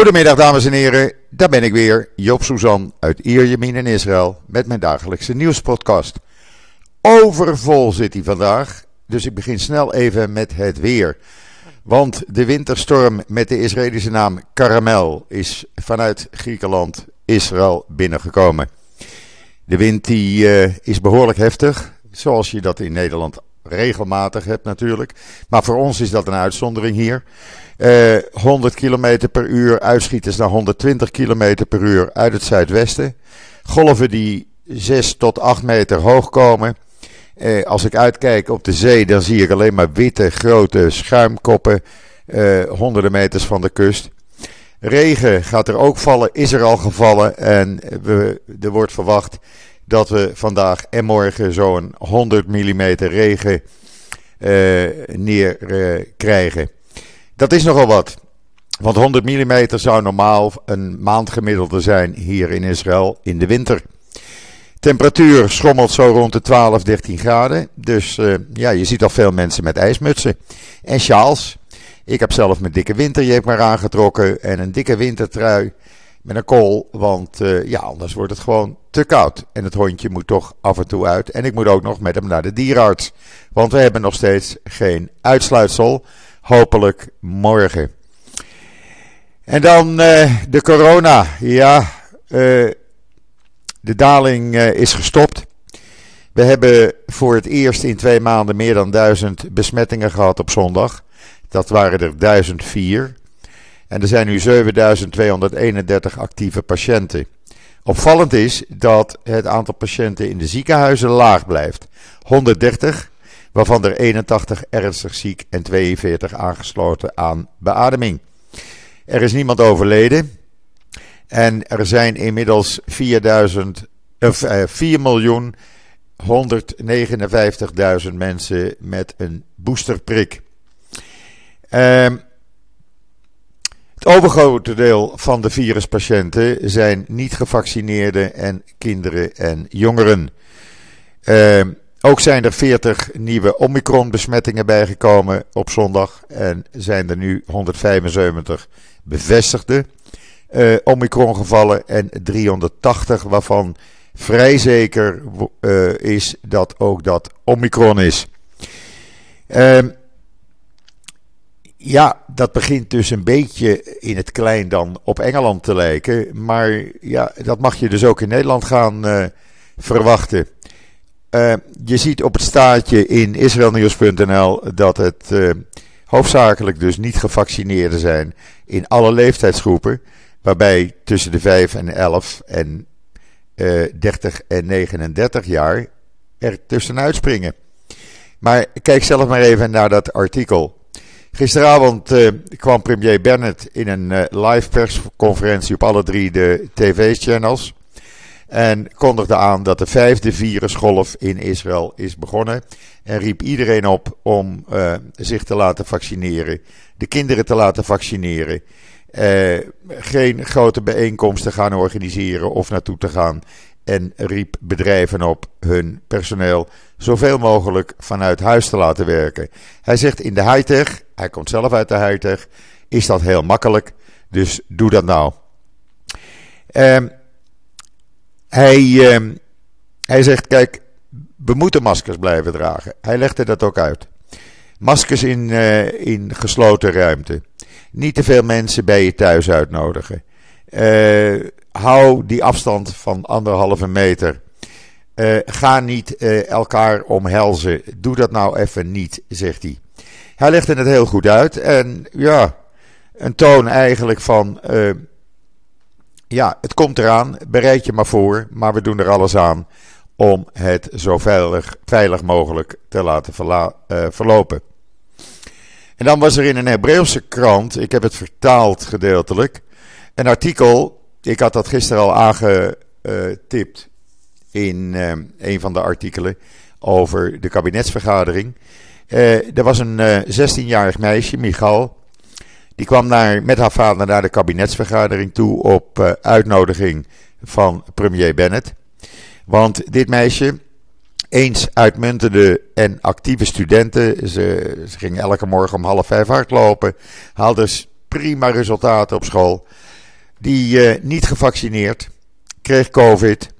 Goedemiddag dames en heren, daar ben ik weer, Joop Suzan uit Ierjemien in Israël met mijn dagelijkse nieuwspodcast. Overvol zit hij vandaag, dus ik begin snel even met het weer. Want de winterstorm met de Israëlische naam Karamel is vanuit Griekenland Israël binnengekomen. De wind die, uh, is behoorlijk heftig, zoals je dat in Nederland regelmatig hebt natuurlijk. Maar voor ons is dat een uitzondering hier. Uh, eh, 100 km per uur, uitschieters naar 120 km per uur uit het zuidwesten. Golven die 6 tot 8 meter hoog komen. Uh, als ik uitkijk op de zee, dan zie ik alleen maar witte, grote schuimkoppen. Uh, honderden meters van de kust. Regen gaat er ook vallen, is er al gevallen. En we, er wordt verwacht dat we vandaag en morgen zo'n 100 mm regen uh, neer krijgen. Dat is nogal wat. Want 100 mm zou normaal een maandgemiddelde zijn hier in Israël in de winter. Temperatuur schommelt zo rond de 12, 13 graden. Dus uh, ja, je ziet al veel mensen met ijsmutsen. En sjaals. Ik heb zelf mijn dikke winterjeep maar aangetrokken. En een dikke wintertrui met een kool. Want uh, ja, anders wordt het gewoon te koud. En het hondje moet toch af en toe uit. En ik moet ook nog met hem naar de dierenarts. Want we hebben nog steeds geen uitsluitsel. Hopelijk morgen. En dan uh, de corona. Ja, uh, de daling uh, is gestopt. We hebben voor het eerst in twee maanden meer dan duizend besmettingen gehad op zondag. Dat waren er 1004. En er zijn nu 7231 actieve patiënten. Opvallend is dat het aantal patiënten in de ziekenhuizen laag blijft. 130 waarvan er 81 ernstig ziek en 42 aangesloten aan beademing. Er is niemand overleden en er zijn inmiddels 4000, of, 4 miljoen 159.000 mensen met een boosterprik. Uh, het overgrote deel van de viruspatiënten zijn niet gevaccineerden en kinderen en jongeren. Uh, ook zijn er 40 nieuwe Omicron-besmettingen bijgekomen op zondag. En zijn er nu 175 bevestigde uh, Omicron-gevallen en 380 waarvan vrij zeker uh, is dat ook dat Omicron is. Uh, ja, dat begint dus een beetje in het klein dan op Engeland te lijken. Maar ja, dat mag je dus ook in Nederland gaan uh, verwachten. Uh, je ziet op het staatje in israelnieuws.nl dat het uh, hoofdzakelijk dus niet gevaccineerden zijn in alle leeftijdsgroepen. Waarbij tussen de 5 en 11 en uh, eh, 30 en 39 jaar er tussenuit springen. Maar kijk zelf maar even naar dat artikel. Gisteravond kwam premier Bennett in een live persconferentie op alle drie de tv-channels. En kondigde aan dat de vijfde virusgolf in Israël is begonnen. En riep iedereen op om uh, zich te laten vaccineren. De kinderen te laten vaccineren. Uh, geen grote bijeenkomsten gaan organiseren of naartoe te gaan. En riep bedrijven op hun personeel zoveel mogelijk vanuit huis te laten werken. Hij zegt in de high-tech, hij komt zelf uit de high-tech, is dat heel makkelijk. Dus doe dat nou. Uh, hij, uh, hij zegt: Kijk, we moeten maskers blijven dragen. Hij legde dat ook uit. Maskers in, uh, in gesloten ruimte. Niet te veel mensen bij je thuis uitnodigen. Uh, hou die afstand van anderhalve meter. Uh, ga niet elkaar omhelzen. Doe dat nou even niet, zegt hij. Hij legde het heel goed uit. En ja, een toon eigenlijk van ja, het komt eraan. Bereid je maar voor. Maar we doen er alles aan om het zo veilig, veilig mogelijk te laten uh, verlopen. En dan was er in een Hebreeuwse krant, ik heb het vertaald gedeeltelijk, een artikel. Ik had dat gisteren al aangetipt in uh, een van de artikelen over de kabinetsvergadering. Uh, er was een 16-jarig meisje, Michal. Die kwam naar, met haar vader naar de kabinetsvergadering toe op uh, uitnodiging van premier Bennett. Want dit meisje, eens uitmuntende en actieve studenten, ze, ze ging elke morgen om half vijf hardlopen, haalde prima resultaten op school. die niet gevaccineerd, kreeg COVID.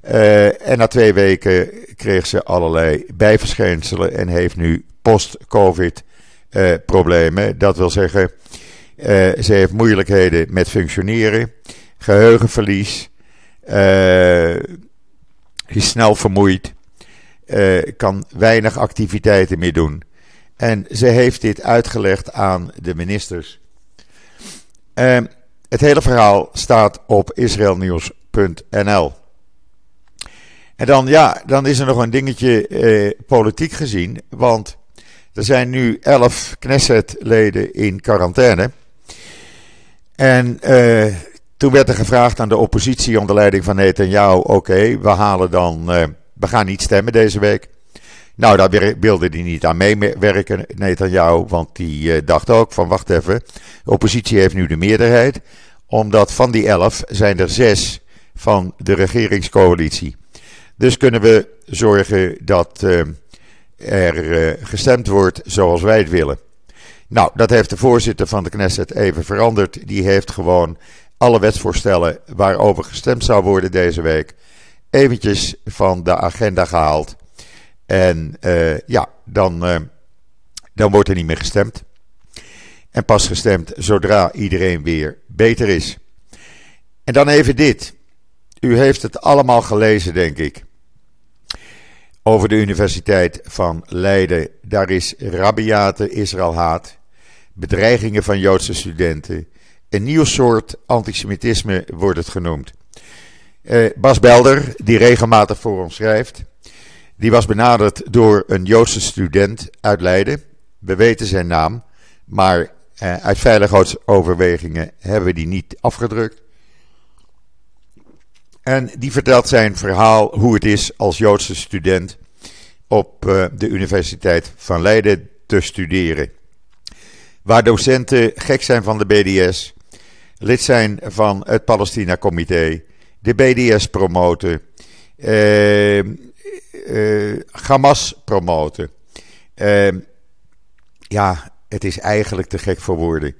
en na twee weken kreeg ze allerlei bijverschijnselen en heeft nu post-COVID problemen. Dat wil zeggen, ze heeft moeilijkheden met functioneren, geheugenverlies, is snel vermoeid, kan weinig activiteiten meer doen. En ze heeft dit uitgelegd aan de ministers. Het hele verhaal staat op israelnieuws.nl. En dan, ja, dan is er nog een dingetje eh, politiek gezien. Want er zijn nu elf Knesset-leden in quarantaine. En eh, toen werd er gevraagd aan de oppositie onder leiding van Netanyahu: oké, we halen dan. Eh, we gaan niet stemmen deze week. Nou, daar wilde hij niet aan meewerken, Netanyahu, want die uh, dacht ook van wacht even, de oppositie heeft nu de meerderheid, omdat van die elf zijn er zes van de regeringscoalitie. Dus kunnen we zorgen dat er uh, gestemd wordt zoals wij het willen. Nou, dat heeft de voorzitter van de Knesset even veranderd. Die heeft gewoon alle wetsvoorstellen waarover gestemd zou worden deze week eventjes van de agenda gehaald. En uh, ja, dan, uh, dan wordt er niet meer gestemd. En pas gestemd zodra iedereen weer beter is. En dan even dit. U heeft het allemaal gelezen, denk ik. Over de Universiteit van Leiden. Daar is rabiate Israël haat. Bedreigingen van Joodse studenten. Een nieuw soort antisemitisme wordt het genoemd. Uh, Bas Belder, die regelmatig voor ons schrijft. Die was benaderd door een Joodse student uit Leiden. We weten zijn naam, maar eh, uit veiligheidsoverwegingen hebben we die niet afgedrukt. En die vertelt zijn verhaal hoe het is als Joodse student op eh, de Universiteit van Leiden te studeren. Waar docenten gek zijn van de BDS, lid zijn van het Palestina-comité, de BDS promoten, eh, uh, Hamas promoten. Ja, het is eigenlijk te gek voor woorden.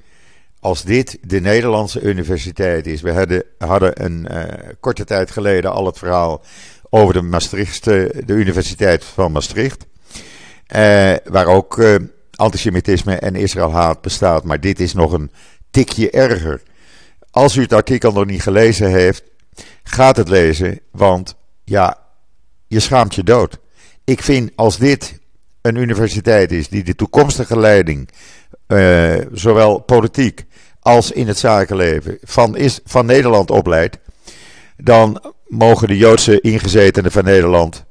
Als dit de Nederlandse universiteit is. We hadden, hadden een uh, korte tijd geleden al het verhaal over de, Maastricht, de Universiteit van Maastricht. waar ook antisemitisme en Israël-haat bestaat. Maar dit is nog een tikje erger. Als u het artikel nog niet gelezen heeft, gaat het lezen. Want ja, je schaamt je dood. Ik vind als dit een universiteit is die de toekomstige leiding, zowel politiek als in het zakenleven, van, is, van Nederland opleidt, dan mogen de Joodse ingezetenen van Nederland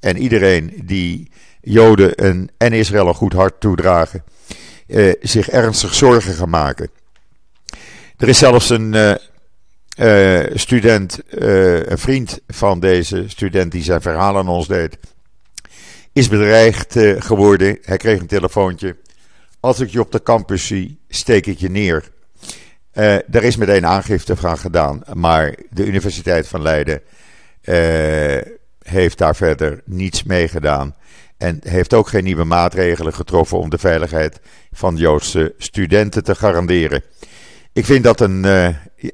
en iedereen die Joden en Israël een goed hart toedragen, uh, zich ernstig zorgen gaan maken. Er is zelfs een, uh, uh, student, uh, een vriend van deze student die zijn verhaal aan ons deed, is bedreigd geworden. Hij kreeg een telefoontje. Als ik je op de campus zie, steek ik je neer. Daar is meteen aangifte van gedaan, maar de Universiteit van Leiden heeft daar verder niets mee gedaan. En heeft ook geen nieuwe maatregelen getroffen om de veiligheid van Joodse studenten te garanderen. Ik vind dat een uh,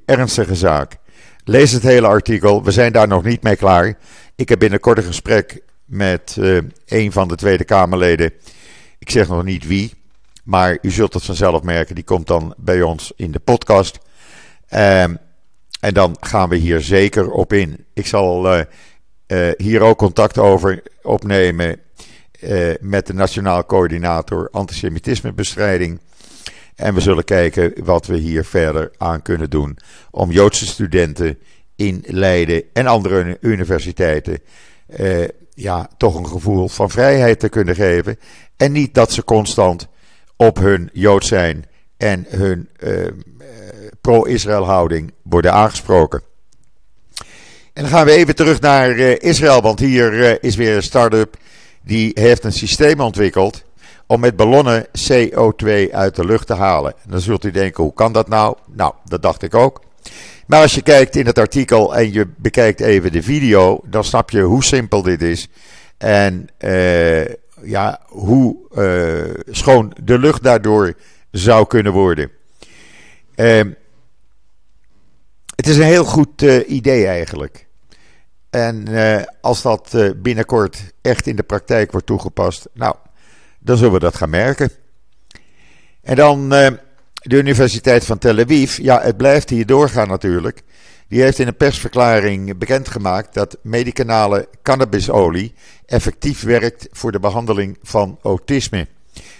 ernstige zaak. Lees het hele artikel. We zijn daar nog niet mee klaar. Ik heb binnenkort een gesprek met een van de Tweede Kamerleden. Ik zeg nog niet wie, maar u zult het vanzelf merken. Die komt dan bij ons in de podcast. Um, en dan gaan we hier zeker op in. Ik zal uh, hier ook contact over opnemen met de Nationaal Coördinator Antisemitismebestrijding. En we zullen kijken wat we hier verder aan kunnen doen om Joodse studenten in Leiden en andere universiteiten eh, ja, toch een gevoel van vrijheid te kunnen geven. En niet dat ze constant op hun Jood zijn en hun eh, pro-Israël houding worden aangesproken. En dan gaan we even terug naar uh, Israël, want hier uh, is weer een start-up die heeft een systeem ontwikkeld om met ballonnen CO2 uit de lucht te halen. dan zult u denken, hoe kan dat nou? Nou, dat dacht ik ook. Maar als je kijkt in het artikel en je bekijkt even de video, dan snap je hoe simpel dit is. En ja, hoe uh, schoon de lucht daardoor zou kunnen worden. Uh, Het is een heel goed idee eigenlijk. En als dat binnenkort echt in de praktijk wordt toegepast, nou, dan zullen we dat gaan merken. En dan de Universiteit van Tel Aviv. Ja, het blijft hier doorgaan natuurlijk. Die heeft in een persverklaring bekendgemaakt dat medicinale cannabisolie effectief werkt voor de behandeling van autisme.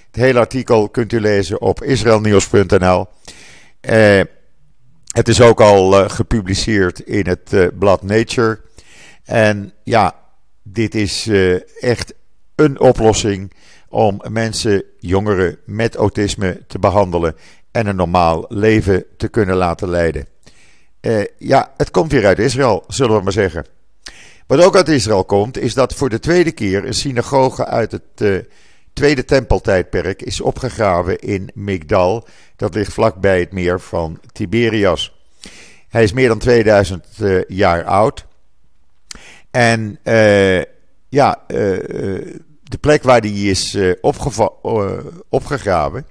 Het hele artikel kunt u lezen op israelnieuws.nl. Eh, het is ook al uh, gepubliceerd in het uh, blad Nature. En ja, dit is uh, echt een oplossing om mensen, jongeren met autisme te behandelen en een normaal leven te kunnen laten leiden. Uh, ja, het komt weer uit Israël, zullen we maar zeggen. Wat ook uit Israël komt, is dat voor de tweede keer een synagoge uit het uh, tweede tempeltijdperk is opgegraven in Migdal. Dat ligt vlakbij het meer van Tiberias. Hij is meer dan 2000 uh, eh, jaar oud. En ja, de plek waar die is opgegraven,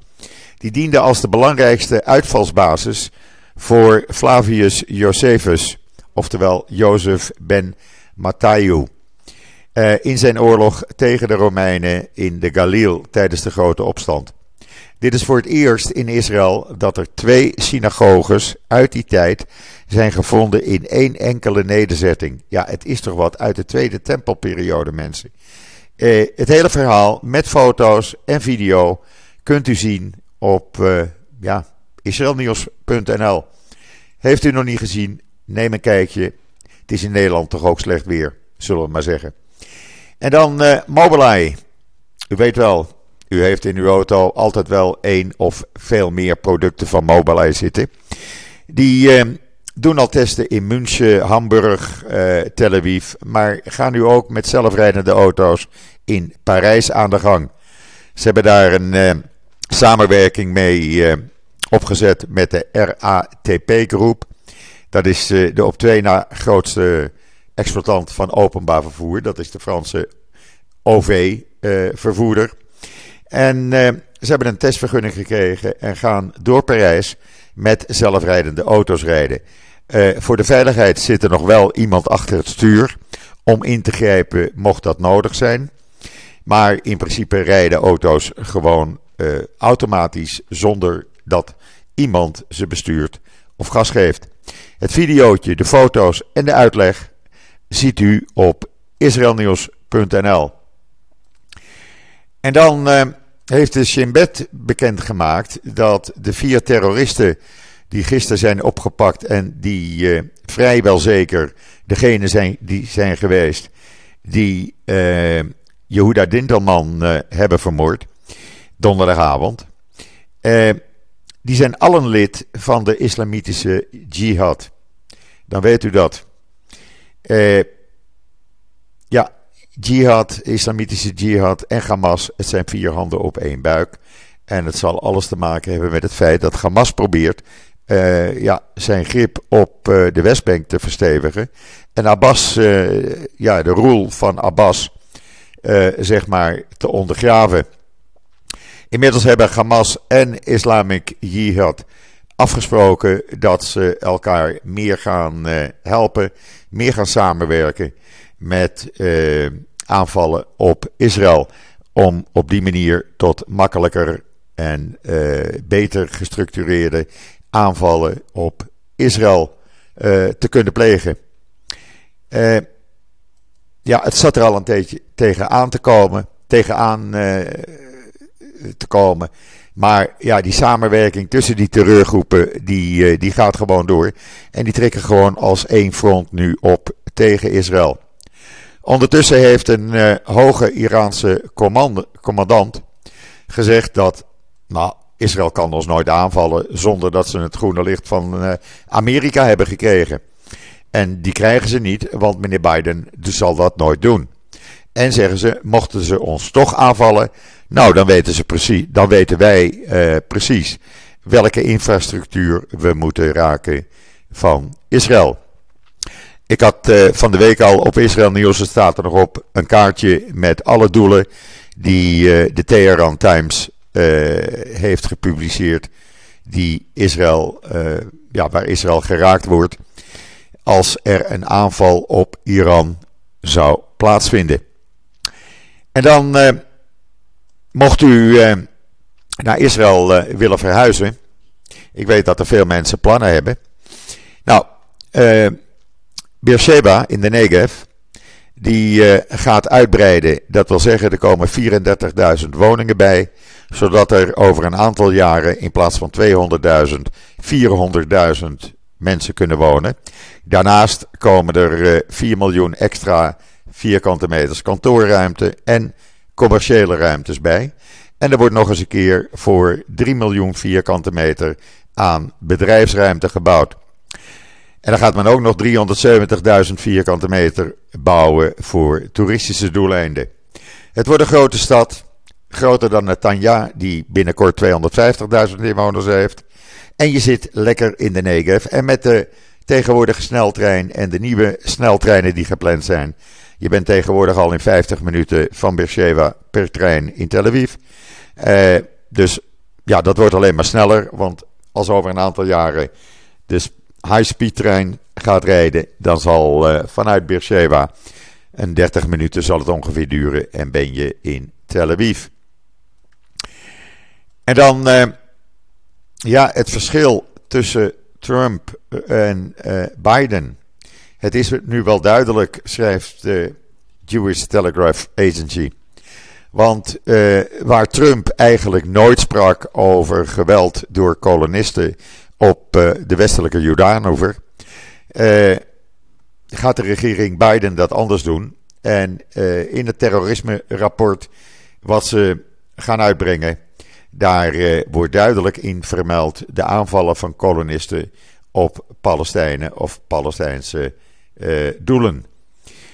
die diende als de belangrijkste uitvalsbasis voor Flavius Josephus, oftewel Jozef ben Matthieu. Uh, in zijn oorlog tegen de Romeinen in de Galil tijdens de grote opstand. Dit is voor het eerst in Israël dat er twee synagoges uit die tijd zijn gevonden in één enkele nederzetting. Ja, het is toch wat uit de tweede tempelperiode, mensen. Uh, het hele verhaal met foto's en video kunt u zien op uh, ja, israelnieuws.nl. Heeft u nog niet gezien? Neem een kijkje. Het is in Nederland toch ook slecht weer, zullen we maar zeggen. En dan uh, Mobileye. U weet wel, u heeft in uw auto altijd wel één of veel meer producten van Mobileye zitten. Die uh, doen al testen in München, Hamburg, uh, Tel Aviv. Maar gaan nu ook met zelfrijdende auto's in Parijs aan de gang. Ze hebben daar een samenwerking mee opgezet met de RATP-groep. Dat is eh, de op twee na grootste exploitant van openbaar vervoer. Dat is de Franse OV-vervoerder. en eh, ze hebben een testvergunning gekregen en gaan door Parijs met zelfrijdende auto's rijden. Voor de veiligheid zit er nog wel iemand achter het stuur om in te grijpen mocht dat nodig zijn. Maar in principe rijden auto's gewoon automatisch zonder dat iemand ze bestuurt of gas geeft. Het videootje, de foto's en de uitleg ziet u op israelnieuws.nl. En dan uh, heeft de Shin Bet bekendgemaakt dat de vier terroristen die gisteren zijn opgepakt en die uh, vrijwel zeker degene zijn die zijn geweest die uh, Yehuda Dintelman hebben vermoord donderdagavond. Die zijn allen lid van de islamitische jihad. Dan weet u dat. Eh, ja, jihad, islamitische jihad en Hamas, het zijn vier handen op één buik. En het zal alles te maken hebben met het feit dat Hamas probeert uh, ja, zijn grip op uh, de Westbank te verstevigen. En Abbas, ja, de rol van Abbas, zeg maar, te ondergraven. Inmiddels hebben Hamas en Islamic Jihad afgesproken dat ze elkaar meer gaan uh, helpen, meer gaan samenwerken met uh, aanvallen op Israël. Om op die manier tot makkelijker en uh, beter gestructureerde aanvallen op Israël te kunnen plegen. ja, het zat er al een tijdje tegenaan te komen, tegenaan te komen. Maar ja, die samenwerking tussen die terreurgroepen, die, eh, die gaat gewoon door. En die trekken gewoon als één front nu op tegen Israël. Ondertussen heeft een uh, hoge Iraanse commandant gezegd dat, nou, Israël kan ons nooit aanvallen zonder dat ze het groene licht van uh, Amerika hebben gekregen. En die krijgen ze niet, want meneer Biden zal dat nooit doen. En zeggen ze, mochten ze ons toch aanvallen, nou dan weten, ze precies, dan weten wij uh, precies welke infrastructuur we moeten raken van Israël. Ik had uh, van de week al op Israël Nieuws, er staat er nog op, een kaartje met alle doelen die uh, de Teheran Times heeft gepubliceerd. Die Israël, ja, waar Israël geraakt wordt. als er een aanval op Iran zou plaatsvinden. En dan, uh, mocht u uh, naar Israël uh, willen verhuizen. Ik weet dat er veel mensen plannen hebben. Nou, Beersheba in de Negev, die gaat uitbreiden. Dat wil zeggen, er komen 34.000 woningen bij. Zodat er over een aantal jaren in plaats van 200.000, 400.000 mensen kunnen wonen. Daarnaast komen er 4 miljoen extra vierkante meters kantoorruimte en commerciële ruimtes bij. En er wordt nog eens een keer voor 3 miljoen vierkante meter aan bedrijfsruimte gebouwd. En dan gaat men ook nog 370.000 vierkante meter bouwen voor toeristische doeleinden. Het wordt een grote stad, groter dan Netanya, die binnenkort 250.000 inwoners heeft. En je zit lekker in de Negev. En met de tegenwoordige sneltrein en de nieuwe sneltreinen die gepland zijn, je bent tegenwoordig al in 50 minuten van Beersheba per trein in Tel Aviv. Uh, dus ja, dat wordt alleen maar sneller. Want als over een aantal jaren de high-speed trein gaat rijden, dan zal uh, vanuit Beersheba een 30 minuten zal het ongeveer duren en ben je in Tel Aviv. En dan, uh, ja, het verschil tussen Trump en Biden. Het is nu wel duidelijk, schrijft de Jewish Telegraph Agency. Want uh, waar Trump eigenlijk nooit sprak over geweld door kolonisten op uh, de westelijke Jordaanover, uh, gaat de regering Biden dat anders doen. En in het terrorisme-rapport wat ze gaan uitbrengen, daar wordt duidelijk in vermeld de aanvallen van kolonisten op Palestijnen of Palestijnse doelen.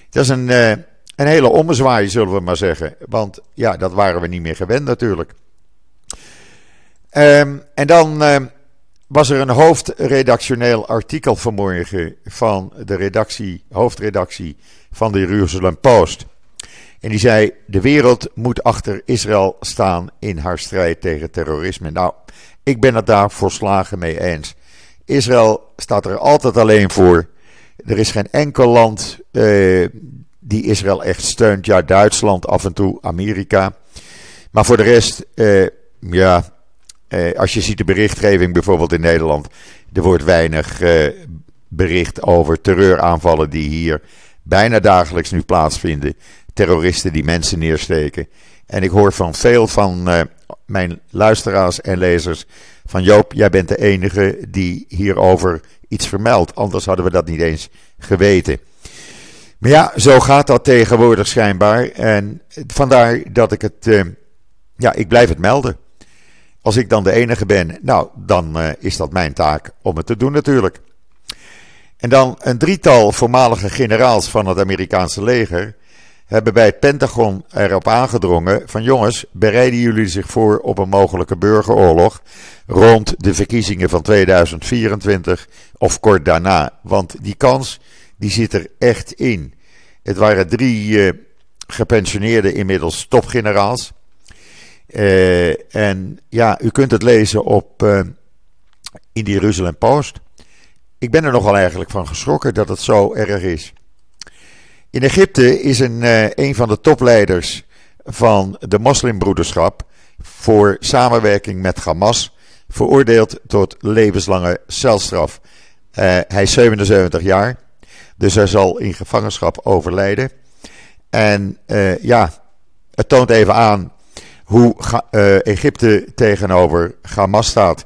Dat is een, uh, een hele ommezwaai, zullen we maar zeggen. Want ja, dat waren we niet meer gewend natuurlijk. Um, en dan uh, was er een hoofdredactioneel artikel vanmorgen van de redactie, hoofdredactie van de Jerusalem Post. En die zei: De wereld moet achter Israël staan in haar strijd tegen terrorisme. Nou, ik ben het daar volslagen mee eens. Israël staat er altijd alleen voor. Er is geen enkel land uh, die Israël echt steunt. Ja, Duitsland af en toe, Amerika. Maar voor de rest, uh, ja, uh, als je ziet de berichtgeving bijvoorbeeld in Nederland. Er wordt weinig bericht over terreuraanvallen die hier bijna dagelijks nu plaatsvinden. Terroristen die mensen neersteken. En ik hoor van veel van mijn luisteraars en lezers van Joop, jij bent de enige die hierover iets vermeldt. Anders hadden we dat niet eens geweten. Maar ja, zo gaat dat tegenwoordig schijnbaar. En vandaar dat ik het. Uh, ja, ik blijf het melden. Als ik dan de enige ben, nou, dan uh, is dat mijn taak om het te doen natuurlijk. En dan een drietal voormalige generaals van het Amerikaanse leger hebben bij het Pentagon erop aangedrongen van jongens, bereiden jullie zich voor op een mogelijke burgeroorlog rond de verkiezingen van 2024 of kort daarna. Want die kans die zit er echt in. Het waren drie uh, gepensioneerde inmiddels topgeneraals. Uh, en ja, u kunt het lezen op uh, in de Jeruzalem Post. Ik ben er nogal eigenlijk van geschrokken dat het zo erg is. In Egypte is een, uh, een van de topleiders van de moslimbroederschap voor samenwerking met Hamas veroordeeld tot levenslange celstraf. Uh, hij is 77 jaar, dus hij zal in gevangenschap overlijden. En uh, ja, het toont even aan hoe Egypte tegenover Hamas staat.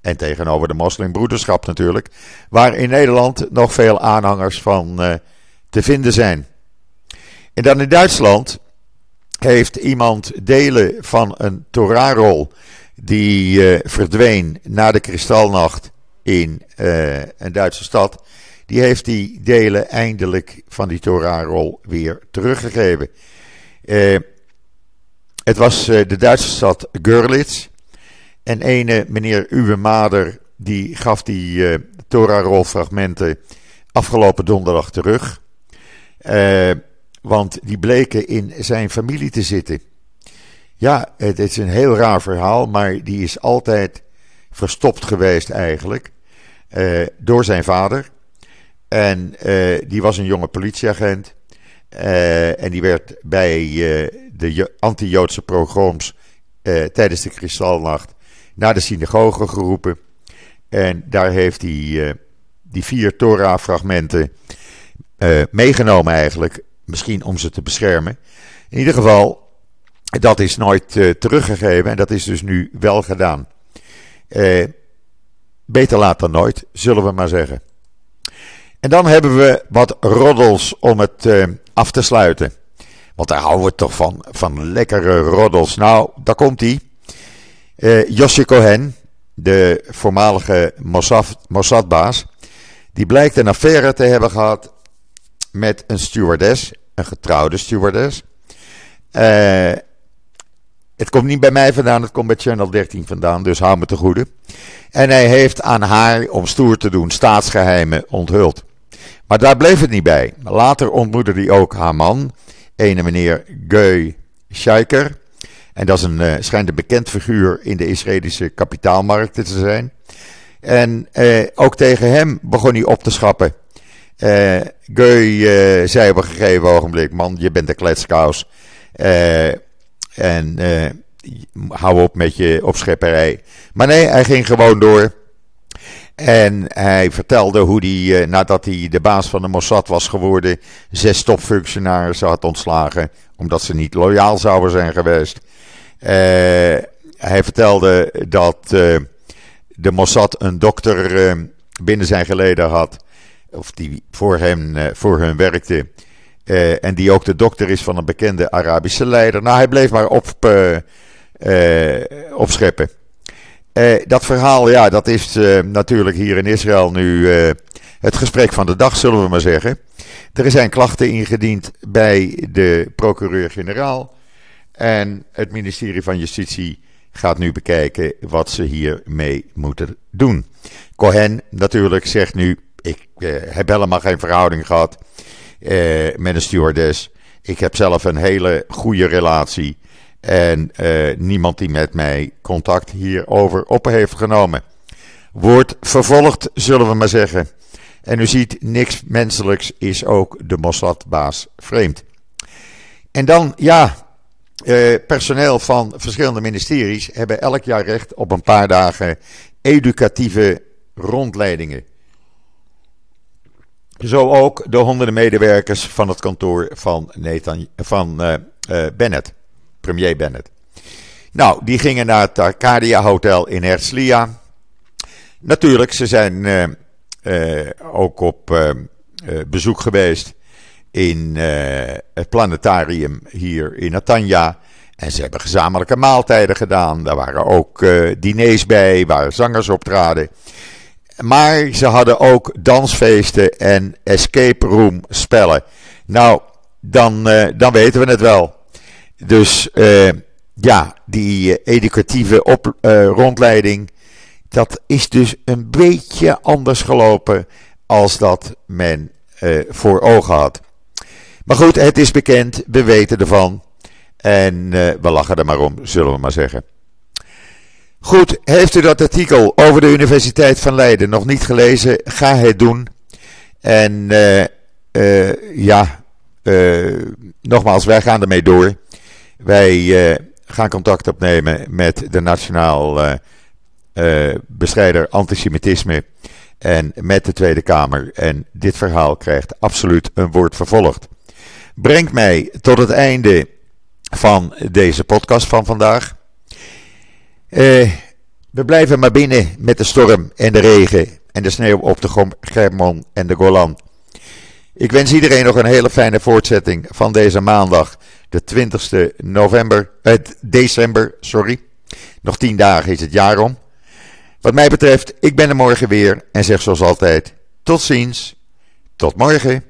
En tegenover de moslimbroederschap natuurlijk. Waar in Nederland nog veel aanhangers van te vinden zijn. En dan in Duitsland heeft iemand delen van een Torahrol die uh, verdween na de kristalnacht in uh, een Duitse stad. Die heeft die delen eindelijk van die Torahrol weer teruggegeven. Uh, het was de Duitse stad Görlitz. En ene meneer Uwe Mader die gaf die Torah fragmenten afgelopen donderdag terug. Uh, want die bleken in zijn familie te zitten. Ja, het is een heel raar verhaal, maar die is altijd verstopt geweest eigenlijk. Uh, door zijn vader. En die was een jonge politieagent. en die werd bij de anti-Joodse pogroms tijdens de Kristalnacht naar de synagoge geroepen. En daar heeft hij die vier Torah-fragmenten meegenomen eigenlijk. Misschien om ze te beschermen. In ieder geval, dat is nooit uh, teruggegeven en dat is dus nu wel gedaan. Uh, beter laat dan nooit, zullen we maar zeggen. En dan hebben we wat roddels om het af te sluiten. Want daar houden we toch van, van lekkere roddels. Nou, daar komt hij. Josje Cohen, de voormalige Mossad, Mossadbaas, die blijkt een affaire te hebben gehad met een stewardess, een getrouwde stewardess. Uh, het komt niet bij mij vandaan, het komt bij Channel 13 vandaan, dus hou me te goede. En hij heeft aan haar, om stoer te doen, staatsgeheimen onthuld. Maar daar bleef het niet bij. Later ontmoette hij ook haar man, ene meneer Geu Scheiker. En dat is een, uh, schijnt een bekend figuur in de Israëlische kapitaalmarkten te zijn. En uh, ook tegen hem begon hij op te schappen. Uh, Geu zei op een gegeven ogenblik: Man, je bent een kletskous. Uh, en hou op met je opschepperij. Maar nee, hij ging gewoon door. En hij vertelde hoe hij, nadat hij de baas van de Mossad was geworden, zes topfunctionarissen had ontslagen. Omdat ze niet loyaal zouden zijn geweest. Hij vertelde dat de Mossad een dokter binnen zijn geleden had. Of die voor, hem, voor hun werkte. Uh, en die ook de dokter is van een bekende Arabische leider. Nou, hij bleef maar op, uh, opscheppen. dat verhaal, ja, dat is natuurlijk hier in Israël nu het gesprek van de dag, zullen we maar zeggen. Er zijn klachten ingediend bij de procureur-generaal. En het ministerie van Justitie gaat nu bekijken wat ze hiermee moeten doen. Cohen natuurlijk zegt nu: heb helemaal geen verhouding gehad eh, met een stewardess. Ik heb zelf een hele goede relatie. En eh, niemand die met mij contact hierover op heeft genomen. Wordt vervolgd, zullen we maar zeggen. En u ziet, niks menselijks is ook de Mossad-baas vreemd. En dan, ja, eh, personeel van verschillende ministeries hebben elk jaar recht op een paar dagen educatieve rondleidingen. Zo ook de honderden medewerkers van het kantoor van, Nathan, van uh, uh, Bennett, premier Bennett. Nou, die gingen naar het Arcadia Hotel in Herzliya. Natuurlijk, ze zijn uh, ook op bezoek geweest in het planetarium hier in Natanja. En ze hebben gezamenlijke maaltijden gedaan. Daar waren ook diners bij, waar zangers optraden. Maar ze hadden ook dansfeesten en escape room spellen. Nou, dan, uh, dan weten we het wel. Dus uh, ja, die uh, educatieve op, rondleiding, dat is dus een beetje anders gelopen als dat men voor ogen had. Maar goed, het is bekend, we weten ervan. En we lachen er maar om, zullen we maar zeggen. Goed, heeft u dat artikel over de Universiteit van Leiden nog niet gelezen? Ga het doen. En uh, uh, ja, uh, nogmaals, wij gaan ermee door. Wij gaan contact opnemen met de Nationaal Bestrijder Antisemitisme en met de Tweede Kamer. En dit verhaal krijgt absoluut een woord vervolgd. Brengt mij tot het einde van deze podcast van vandaag. Uh, we blijven maar binnen met de storm en de regen en de sneeuw op de Germon en de Golan. Ik wens iedereen nog een hele fijne voortzetting van deze maandag, de 20ste november, eh, december, sorry. Nog 10 dagen is het jaar om. Wat mij betreft, ik ben er morgen weer en zeg zoals altijd: tot ziens, tot morgen.